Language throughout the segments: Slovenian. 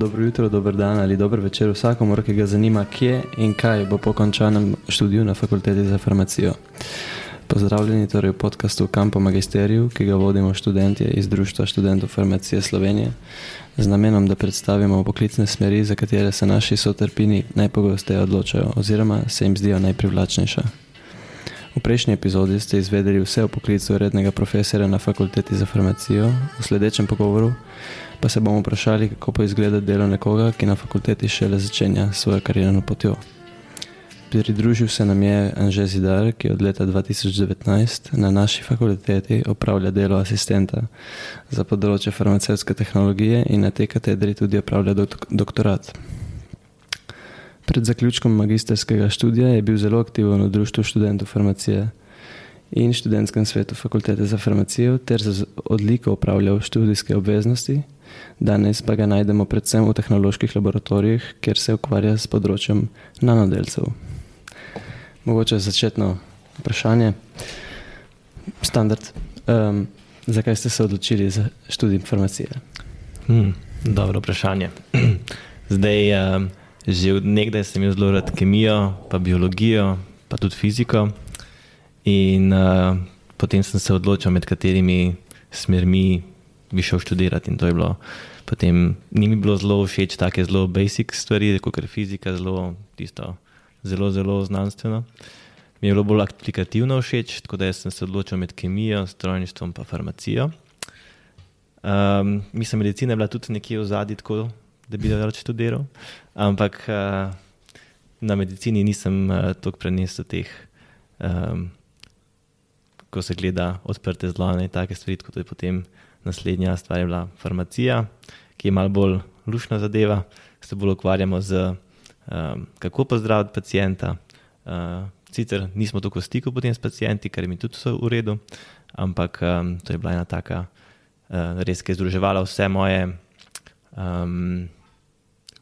Dobro jutro, dober dan ali dober večer vsakomor, ki ga zanima, kje in kaj bo po končanem študiju na fakulteti za farmacijo. Pozdravljeni torej v podkastu Campo Magisteriju, ki ga vodimo študentje iz Društva študentov farmacije Slovenije, z namenom, da predstavimo poklicne smeri, za katere se naši sotrpini najpogosteje odločajo oziroma se jim zdijo najprivlačnejša. V prejšnji epizodi ste izvedeli vse o poklicu rednega profesora na fakulteti za farmacijo, v sledečem pogovoru pa se bomo vprašali, kako pa izgleda delo nekoga, ki na fakulteti šele začenja svojo karirno potjo. Pridružil se nam je Anže Zidar, ki od leta 2019 na naši fakulteti opravlja delo asistenta za področje farmacevtske tehnologije in na tej katedri tudi opravlja dok doktorat. Pred zaključkom magisterskega študija je bil zelo aktiven v Društvu študentov farmacije in študentskem svetu fakultete za farmacijo ter z odliko opravljal študijske obveznosti. Danes pa ga najdemo predvsem v tehnoloških laboratorijih, kjer se ukvarja s področjem nanodelcev. Mogoče začetno vprašanje. Standard. Um, zakaj ste se odločili za študij farmacije? Hmm, dobro vprašanje. Zdaj, um, že od nekdaj sem imel zelo rad kemijo, pa biologijo, pa tudi fiziko. In uh, potem sem se odločil, med katerimi smermi bi šel študirati. In to je bilo. Potem ni mi bilo zelo všeč take zelo basic stvari, kot je fizika, zelo, tisto, zelo, zelo znanstveno. Mi je bilo bolj aplikativno všeč, tako da sem se odločil med kemijo, strojništvom in farmacijo. Um, mislim, medicina je bila tudi nekje v zadnji, tako da bi lahko študiral, ampak uh, na medicini nisem uh, toliko prenesel teh. Um, Ko se gleda odprte zlone in take stvari, kot je potem naslednja stvar je bila farmacija, ki je malo bolj lušna zadeva, se bolj ukvarjamo z um, kako pozdraviti pacijenta. Uh, sicer nismo tako v stiku potem s pacijenti, kar mi tudi vse v redu, ampak um, to je bila ena taka uh, res, ki je združevala vse moje, um,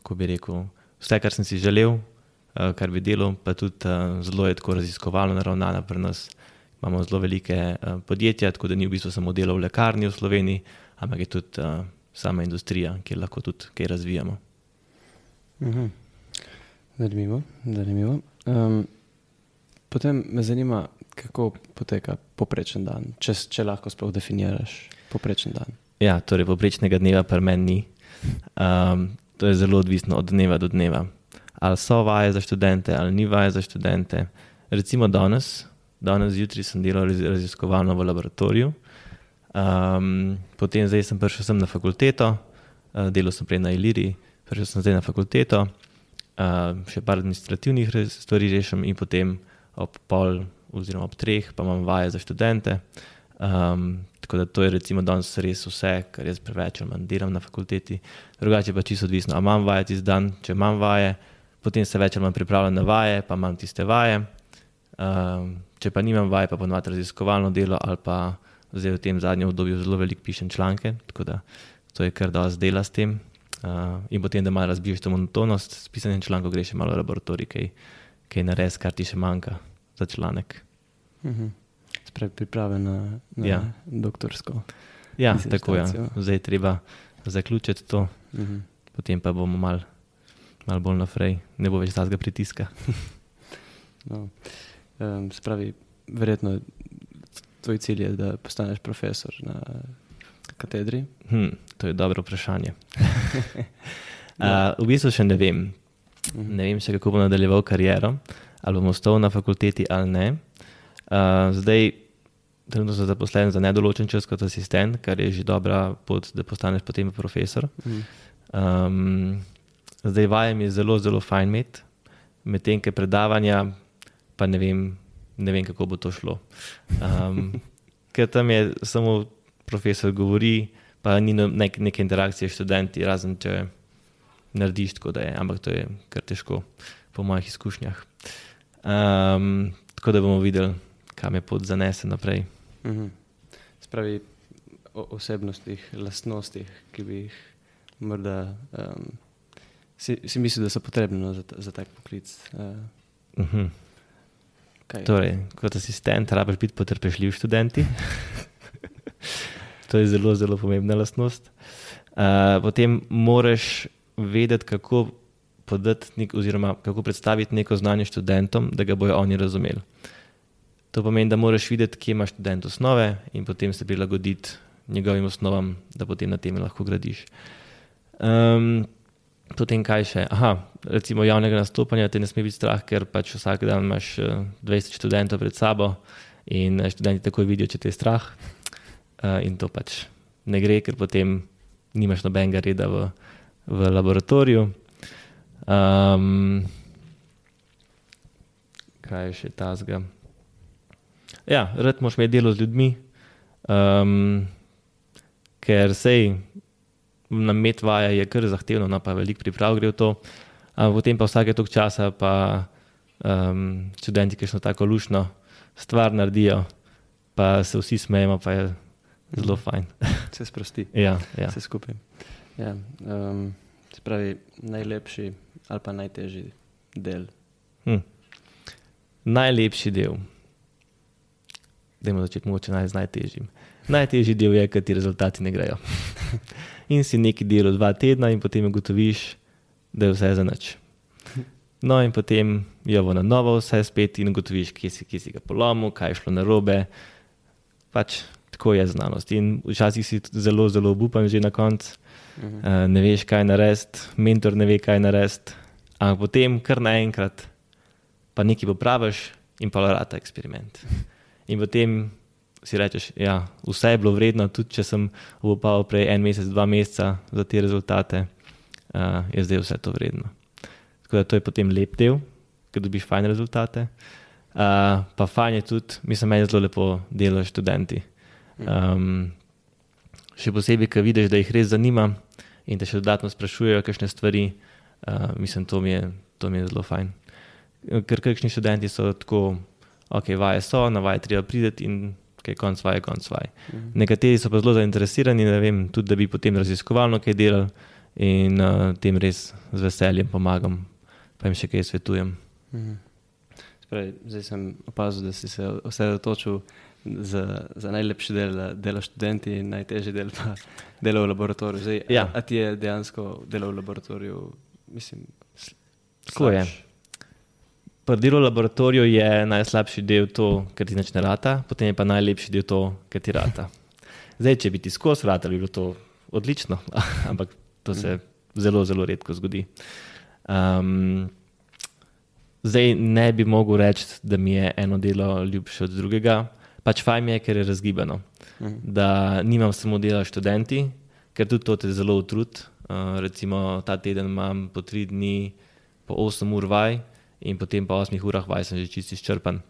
kako bi rekel, vse, kar sem si želel, uh, kar bi delal, pa tudi uh, zelo je tako raziskovalno naravnana pri nas imamo zelo velike uh, podjetja, tako da ni v bistvu samo delo v lekarni v Sloveniji, ampak je tudi uh, sama industrija, kjer lahko tudi kaj razvijamo. Mhm. Zanimivo. zanimivo. Um, potem me zanima, kako poteka poprečen dan, če, če lahko sploh definiraš poprečen dan. Ja, torej poprečnega dneva pri meni ni. Um, to je zelo odvisno od dneva do dneva. Ali so vaje za študente, ali ni vaje za študente. Recimo danes, danes zjutraj sem delal raziskovalno v laboratoriju, um, potem zdaj sem prišel sem na fakulteto, uh, delal sem prej na Iliri, prišel sem zdaj na fakulteto, uh, še par administrativnih stvari rešim in potem ob pol oziroma ob treh pa imam vaje za študente. Um, tako da to je recimo danes res vse, kar jaz preveč manj delam na fakulteti. Drugače pa čisto odvisno, ali imam vaje tisti dan, če imam vaje, potem se več ali manj pripravljam na vaje, pa imam tiste vaje. Um, če pa nimam vaj, pa ponovadi raziskovalno delo ali pa zdaj v tem zadnjem obdobju zelo veliko pišem članke, tako da to je kar dosti dela s tem. Uh, in potem, da malo razbiješ to monotonost, s pisanjem člankov greš malo v laboratorij, kaj, kaj nares, kar ti še manjka za članek. Mhm. -huh. Spravi priprave na, na ja. doktorsko. Ja, tako je. Ja. Zdaj treba zaključiti to, uh mhm. -huh. potem pa bomo malo mal bolj naprej, ne bo več tazga pritiska. no. Um, spravi, verjetno tvoj cilj je, da postaneš profesor na katedri. Hmm, to je dobro vprašanje. uh, v bistvu še ne vem. Mhm. Ne vem še, kako bom nadaljeval kariero, ali bom ostal na fakulteti ali ne. Uh, zdaj, trenutno sem zaposlen za nedoločen čas kot asistent, kar je že dobra pot, da postaneš potem profesor. Um, zdaj, vajem je zelo, zelo fajn imeti, medtem ko predavanja pa ne vem, ne vem, kako bo to šlo. Um, ker tam je samo profesor govori, pa ni no, nek, neke interakcije s študenti, razen če narediš tako, da je, ampak to je kar težko, po mojih izkušnjah. Um, tako da bomo videli, kam je pot zanese naprej. Mhm. Spravi o osebnostih, lastnostih, ki bi jih morda um, si, si mislil, da so potrebne no, za, za tak poklic. Uh. Uh -huh. Torej, kot asistent, rabiš biti potrpežljiv študenti. to je zelo, zelo pomembna lastnost. Uh, potem moraš vedeti, kako podati, nek, oziroma kako predstaviti neko znanje študentom, da ga bojo oni razumeli. To pomeni, da moraš videti, kje ima študent osnove in potem se prilagoditi njegovim osnovam, da potem na tem lahko gradiš. Um, potem kaj še? Aha, recimo javnega nastopanja te ne sme biti strah, ker pač vsak dan imaš 20 eh, študentov pred sabo in eh, študenti takoj vidijo, če te je strah. Uh, in to pač ne gre, ker potem nimaš nobenega reda v, v laboratoriju. Um, kaj je še tazga? Ja, rad moš imeti delo z ljudmi, um, ker sej na med vaja je kar zahtevno, no pa veliko priprav gre v to. Um, potem pa vsake tok časa pa um, študenti, ki so tako lušno stvar naredijo, pa se vsi smejemo, pa je zelo fajn. Se sprosti. ja, ja. Se skupaj. Ja, um, se pravi, najlepši ali pa najtežji del. Hm. Najlepši del. Dajmo začeti mogoče naj z najtežjim. Najtežji del je, ker ti rezultati ne grejo. in si neki delo dva tedna, in potem ugotoviš, da je vse za nič. No, in potem je ovo na novo, vse spet in ugotoviš, kje si, kje si ga polomil, kaj je šlo na robe. Pač tako je znanost. In včasih si zelo, zelo obupan že na koncu, -huh. uh, ne veš, kaj narediti, mentor ne ve, kaj narediti. Ampak potem, kar naenkrat, pa nekaj popraviš in pa rata eksperiment. In potem si rečeš, da ja, vse je bilo vredno, tudi če sem upal prej en mesec, dva meseca za te rezultate, uh, je zdaj vse to vredno. Tako da to je potem lep del, ker dobiš fajne rezultate. Uh, pa fajn je tudi, mislim, meni zelo lepo delo študenti. Um, še posebej, ker vidiš, da jih res zanima in te še dodatno sprašujejo, kakšne stvari. Uh, mislim, to mi, je, to mi je zelo fajn. Ker kakšni študenti so tako ok, vaje so, na vaje treba priti in kaj okay, konc vaje, konc vaje. Mhm. Nekateri so pa zelo zainteresirani, vem, tudi da bi potem raziskovalno kaj delali in uh, tem res z veseljem pomagam, pa jim še kaj svetujem. Mhm. Spravi, zdaj sem opazil, da si se osredotočil za, za najlepši del dela študenti in najtežji del pa delo v laboratoriju. Zdaj, ja. a, a ti je dejansko delo v laboratoriju, mislim, tako je. V laboratoriju je najslabši del to, ker ti neč ne rata, potem je pa najlepši del to, ker ti rata. Zdaj, če bi ti skozi rata, bi bilo to odlično, ampak to se zelo, zelo redko zgodi. Um, zdaj ne bi mogel reči, da mi je eno delo ljubše od drugega, pač fajn je, ker je razgibano. Mhm. Da nimam samo dela študenti, ker tudi to te zelo utrud. Uh, recimo ta teden imam po tri dni, po 8 ur vaj in potem po 8 urah vaj sem že čisto izčrpan.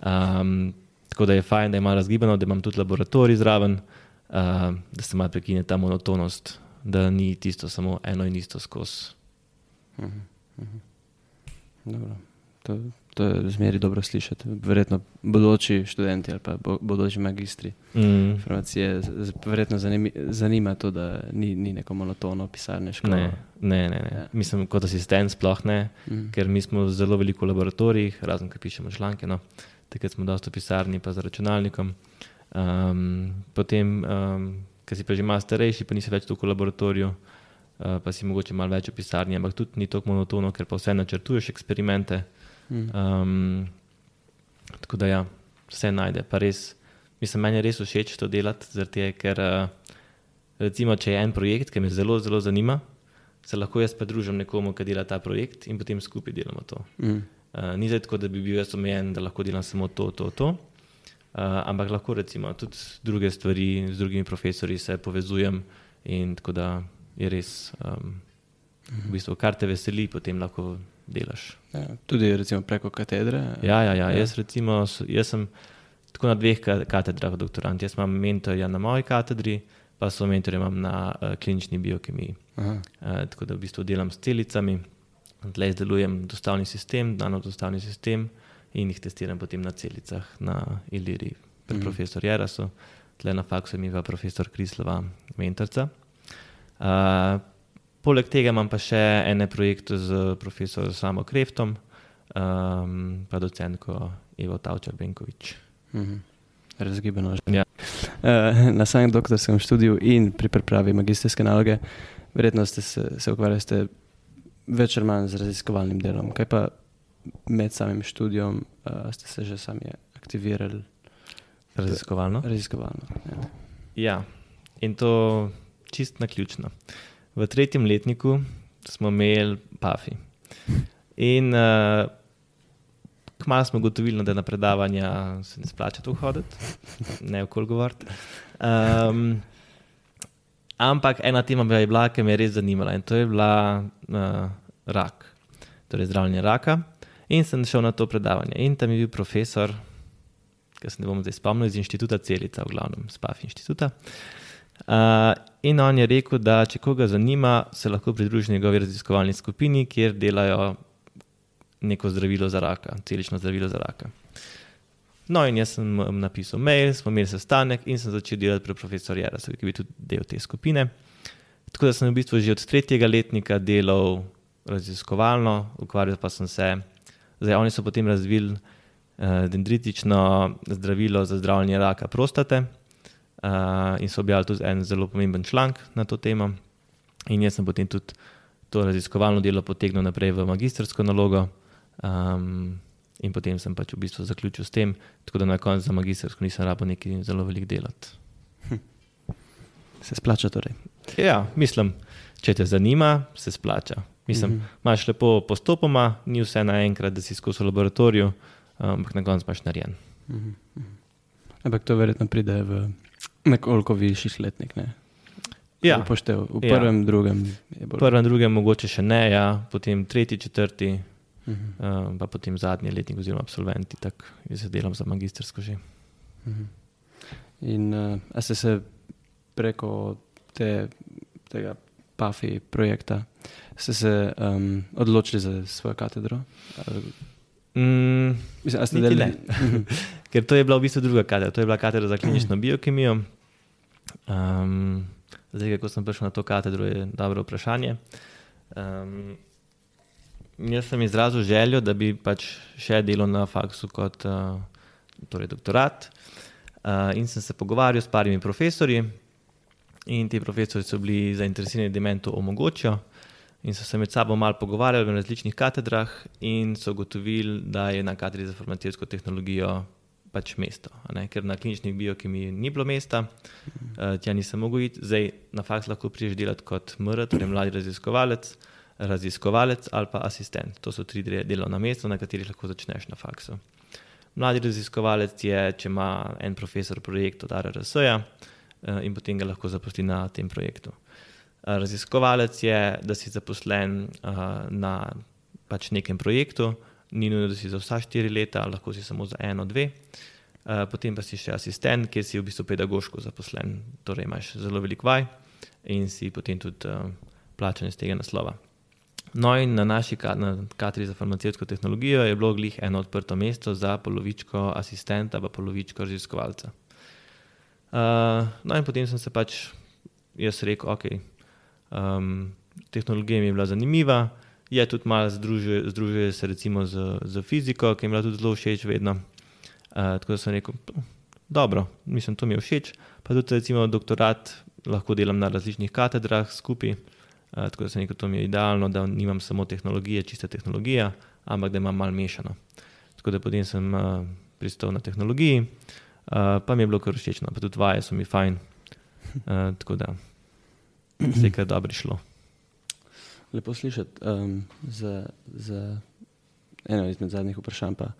Um, tako da je fajn, da imam razgibano, da imam tudi laboratorij zraven, uh, da se malo prekine ta monotonost, da ni tisto samo eno in isto skozi. Uh -huh, uh -huh. To, to je zmeri dobro slišati. Verjetno bodoči študenti ali pa bodoči magistri mm. farmacije, verjetno zanimi, zanima to, da ni, ni neko monotono pisarne škole. Ne, ne, ne. ne. Ja. Mislim, kot asistent sploh ne, mm. ker mi smo zelo veliko v laboratorijih, razen ker pišemo članke. No. Takrat smo dosta v pisarni, pa za računalnikom. Um, potem, um, ker si pa že malo starejši, pa nisi več tukaj v laboratoriju, uh, pa si mogoče malo več v pisarni, ampak tudi ni tako monotono, ker pa vse načrtuješ eksperimente. Um, tako da, ja, vse najde. Res, mislim, meni je res všeč to delati, zrte, ker uh, recimo, če je en projekt, ki me zelo, zelo zanima, se lahko jaz pridružim nekomu, ki dela ta projekt in potem skupaj delamo to. Mm. Uh, ni zdaj tako, da bi bil jaz omejen, da lahko delam samo to, to, to. Uh, ampak lahko recimo tudi druge stvari z drugimi profesori se povezujem in tako da je res, um, v bistvu, kar te veseli, potem lahko delaš. Ja, tudi recimo preko katedre. Ja, ja, ja. ja. Jaz, recimo, jaz sem tako na dveh katedrah doktorant. Jaz imam mentorja na moji katedri, pa so mentorje na uh, klinični biokemiji. Uh, tako da v bistvu delam s celicami, tleh izdelujem dostavni sistem, dano dostavni sistem in jih testiram potem na celicah na Iliri, pri -huh. profesor Jerasu, tleh na faksu mi pa profesor Krislova, mentorca. Uh, Poleg tega imam pa še ene projekte z profesorjem Samo Kreftom, um, pa docentko Ivo Tavčar Benkovič. Mhm. Razgibano že. Ja. Uh, na samem doktorskem študiju in pri pripravi magistrske naloge verjetno ste se, se ukvarjali več ali manj z raziskovalnim delom. Kaj pa med samim študijom, uh, ste se že sami aktivirali? Raziskovalno. Raziskovalno. Ja. ja, in to čist na ključno. V tretjem letniku smo imeli PAFI. In uh, kmalo smo ugotovili, da na predavanja se ne splača tu hoditi, ne v kol govoriti. Um, ampak ena tema je bila, ki me je res zanimala in to je bila uh, rak, torej zdravljenje raka. In sem šel na to predavanje. In tam je bil profesor, ki se ne bom zdaj spomnil, iz inštituta Celica, v glavnem, SPAF inštituta. Uh, in on je rekel, da če koga zanima, se lahko pridruži njegovi raziskovalni skupini, kjer delajo neko zdravilo za raka, celično zdravilo za raka. No, in jaz sem napisal mail, smo imeli sestanek in sem začel delati pri profesorju Jarasu, ki je bil tudi del te skupine. Tako da sem v bistvu že od tretjega letnika delal raziskovalno, ukvarjal pa sem se. Zdaj, oni so potem razvili uh, dendritično zdravilo za zdravljenje raka prostate uh, in so objavili tudi en zelo pomemben članek na to temo. In jaz sem potem tudi to raziskovalno delo potegnil naprej v magistrsko nalogo. Um, in potem sem pač v bistvu zaključil s tem, tako da na koncu za magistrsko nisem rabo nekaj zelo velik delati. Hm. Se splača torej? Ja, mislim, če te zanima, se splača. Mislim, mhm. imaš lepo postopoma, ni vse naenkrat, da si skozi laboratorij, ampak na koncu imaš narejen. Mhm. mhm. Ampak to verjetno pride v nekoliko višjih letnik. Ne? Ja. Upoštev. V prvem, ja. drugem. V prvem, drugem, mogoče še ne, ja. potem tretji, četrti, uh -huh. um, pa potem zadnji letnik, oziroma absolventi, tako jaz delam za magistrsko že. Uh -huh. In uh, ste se preko te, tega PAFI projekta se um, odločili za svojo katedro? Mm, Mislim, delili? Mhm. Ker to je bila v bistvu druga katedra, to je bila katedra za klinično biokemijo. Um, zdaj, kako sem prišel na to katedro, je dobro vprašanje. Um, jaz sem izrazil željo, da bi pač še delal na faksu kot uh, torej doktorat. Uh, in sem se pogovarjal s parimi profesori, in ti profesori so bili zainteresirani, da meni to omogočijo. In so se med sabo malo pogovarjali na različnih katedrah, in so ugotovili, da je na katedri za farmacijsko tehnologijo pač mesto. Ker na kliničnih biokemiji ni bilo mesta, uh, tja nisem mogel iti, zdaj na faks lahko priješ delati kot MR, torej mladi raziskovalec, raziskovalec ali pa asistent. To so tri delovna mesta, na katerih lahko začneš na faksu. Mladi raziskovalec je, če ima en profesor projekt od RRS-ja uh, in potem ga lahko zaposli na tem projektu. Raziskovalec je, da si zaposlen uh, na pač nekem projektu, ni nujno, da si za vsa štiri leta, lahko si samo za eno, dve. Uh, potem pa si še asistent, ki si v bistvu pedagoško zaposlen, torej imaš zelo velik vaj in si potem tudi uh, plačen iz tega naslova. No, in na naši kateri za farmacijsko tehnologijo je bilo glih eno odprto mesto za polovičko asistenta, pa polovičko raziskovalca. Uh, no, in potem sem se pač jaz rekel, ok, um, tehnologija mi je bila zanimiva je tudi malo združuje, združuje se recimo z, z fiziko, ki mi je bila tudi zelo všeč vedno. Uh, tako da sem rekel, dobro, mislim, to mi je všeč. Pa tudi recimo doktorat lahko delam na različnih katedrah skupaj. Uh, tako da sem rekel, to mi je idealno, da nimam samo tehnologije, čista tehnologija, ampak da imam malo mešano. Tako da potem sem uh, pristal na tehnologiji, uh, pa mi je bilo kar všeč, pa tudi vaje so mi fajn. Uh, tako da se je kar dobro šlo lepo slišati. Um, za, za eno izmed zadnjih vprašanj, pa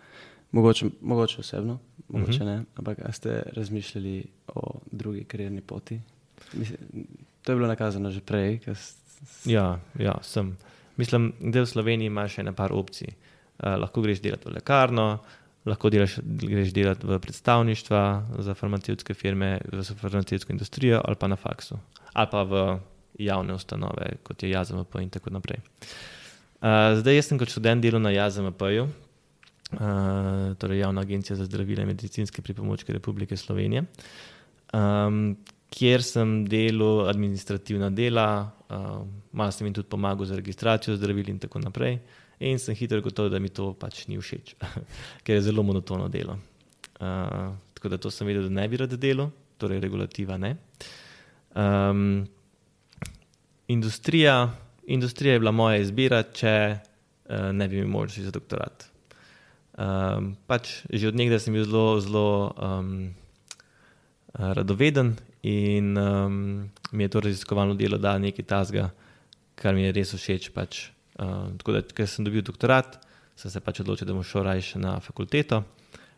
mogoče, mogoče osebno, mogoče uh mhm. -huh. ne, ampak ste razmišljali o drugi karjerni poti? Mislim, to je bilo nakazano že prej. Ja, ja, sem. Mislim, da v Sloveniji imaš še nekaj opcij. Uh, lahko greš delati v lekarno, lahko delaš, greš delati v predstavništva za farmacijske firme, za farmacijsko industrijo ali pa na faksu. Ali pa v javne ustanove, kot je JAZMP in tako naprej. Uh, zdaj, jaz sem kot študent delal na JAZMP-ju, uh, torej Javna agencija za zdravila in medicinske pripomočke Republike Slovenije, um, kjer sem delal administrativna dela, uh, malo sem jim tudi pomagal za registracijo zdravil in tako naprej. In sem hitro gotovo, da mi to pač ni všeč, ker je zelo monotono delo. Uh, tako da to sem vedel, da ne bi rad delal, torej regulativa ne. Um, industrija, industrija je bila moja izbira, če uh, ne bi imel možnosti za doktorat. Um, pač že od nekdaj sem bil zelo, zelo um, radoveden in um, mi je to raziskovalno delo dalo nekaj tasga, kar mi je res všeč. Pač. Uh, tako da, ker sem dobil doktorat, sem se pač odločil, da bom šel raje na fakulteto.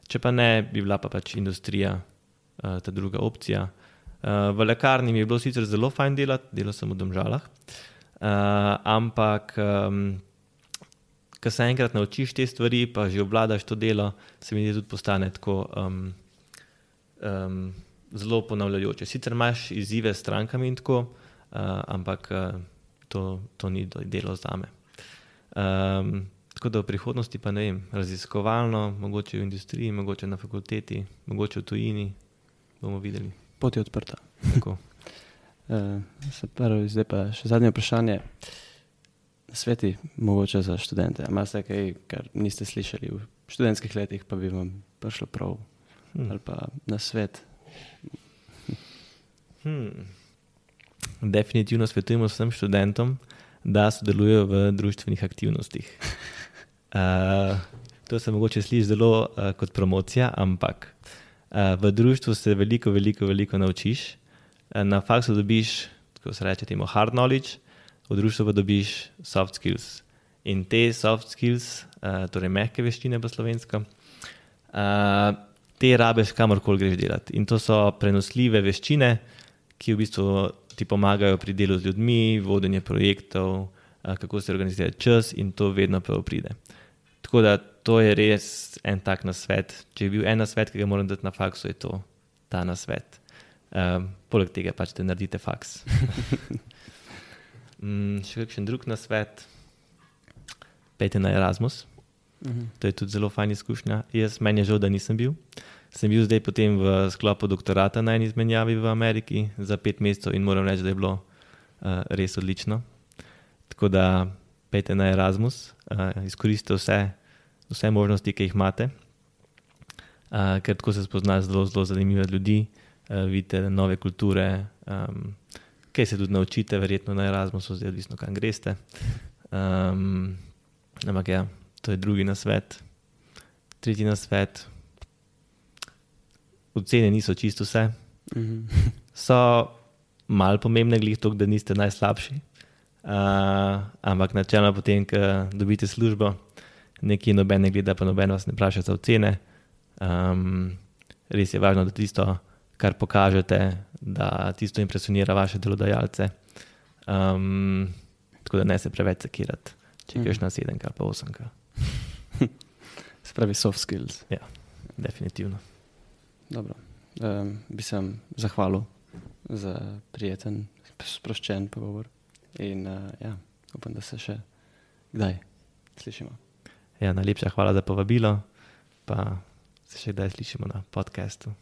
Če pa ne, bi bila pa pač industrija uh, ta druga opcija. Uh, v lekarni mi je bilo sicer zelo fajn delati, delal sem v domžalah, uh, ampak um, ko se enkrat naučiš te stvari, pa že obvladaš to delo, se mi zdi tudi postane tako um, um, zelo ponavljajoče. Sicer imaš izzive s strankami in tako, uh, ampak uh, to, to ni delo za me. Um, tako da v prihodnosti pa ne vem, raziskovalno, mogoče v industriji, mogoče na fakulteti, mogoče v tujini, bomo videli. Pot je odprta. uh, pravi, zdaj pa še zadnje vprašanje. Sveti, mogoče za študente. Imate kaj, kar niste slišali v študentskih letih, pa bi vam prišlo prav, hmm. ali pa na svet. Hmm. Definitivno svetujemo vsem študentom, da sodelujejo v družbenih aktivnostih. Uh, to se mogoče sliši zelo uh, kot promocija, ampak uh, v družbi se veliko, veliko, veliko naučiš. Uh, na faksu dobiš, tako se reče, temu hard knowledge v družbi pa dobiš soft skills. In te soft skills, uh, torej mehke veščine po slovensko, uh, te rabeš kamorkoli greš delati. In to so prenosljive veščine, ki v bistvu ti pomagajo pri delu z ljudmi, vodenje projektov, kako se organizira čas in to vedno prav pride. Tako da to je res en tak nasvet. Če je bil en nasvet, ki ga moram dati na faksu, je to ta nasvet. Um, poleg tega pač te naredite faks. Mm, še kakšen drug na svet, pejte na Erasmus. Uh mhm. -huh. To je tudi zelo fajn izkušnja. Jaz meni je žal, da nisem bil. Sem bil zdaj potem v sklopu doktorata na eni izmenjavi v Ameriki za pet mesecev in moram reči, da je bilo uh, res odlično. Tako da pejte na Erasmus, uh, izkoristite vse, vse možnosti, ki jih imate, uh, ker tako se spoznaš zelo, zelo zanimive ljudi, uh, vidite nove kulture. Um, kaj se tudi naučite, verjetno na Erasmusu, zdaj odvisno, kam greste. Um, ampak ja, to je drugi na svet. Tretji na svet. Ocene niso čisto vse. Mhm. So malo pomembne, glih to, da niste najslabši. Uh, ampak načelno potem, ko dobite službo, nekje noben ne gleda, pa noben vas ne vpraša za ocene. Um, res je važno, da tisto kar pokažete, da tisto impresionira vaše delodajalce. Um, tako da ne se preveč sekirate, če greš mm. na sedemka, pa osemka. Spravi soft skills. Ja, definitivno. Dobro. Um, bi se vam zahvalil za prijeten, sproščen pogovor. In uh, ja, upam, da se še kdaj slišimo. Ja, najlepša hvala za povabilo, pa se še kdaj slišimo na podkastu.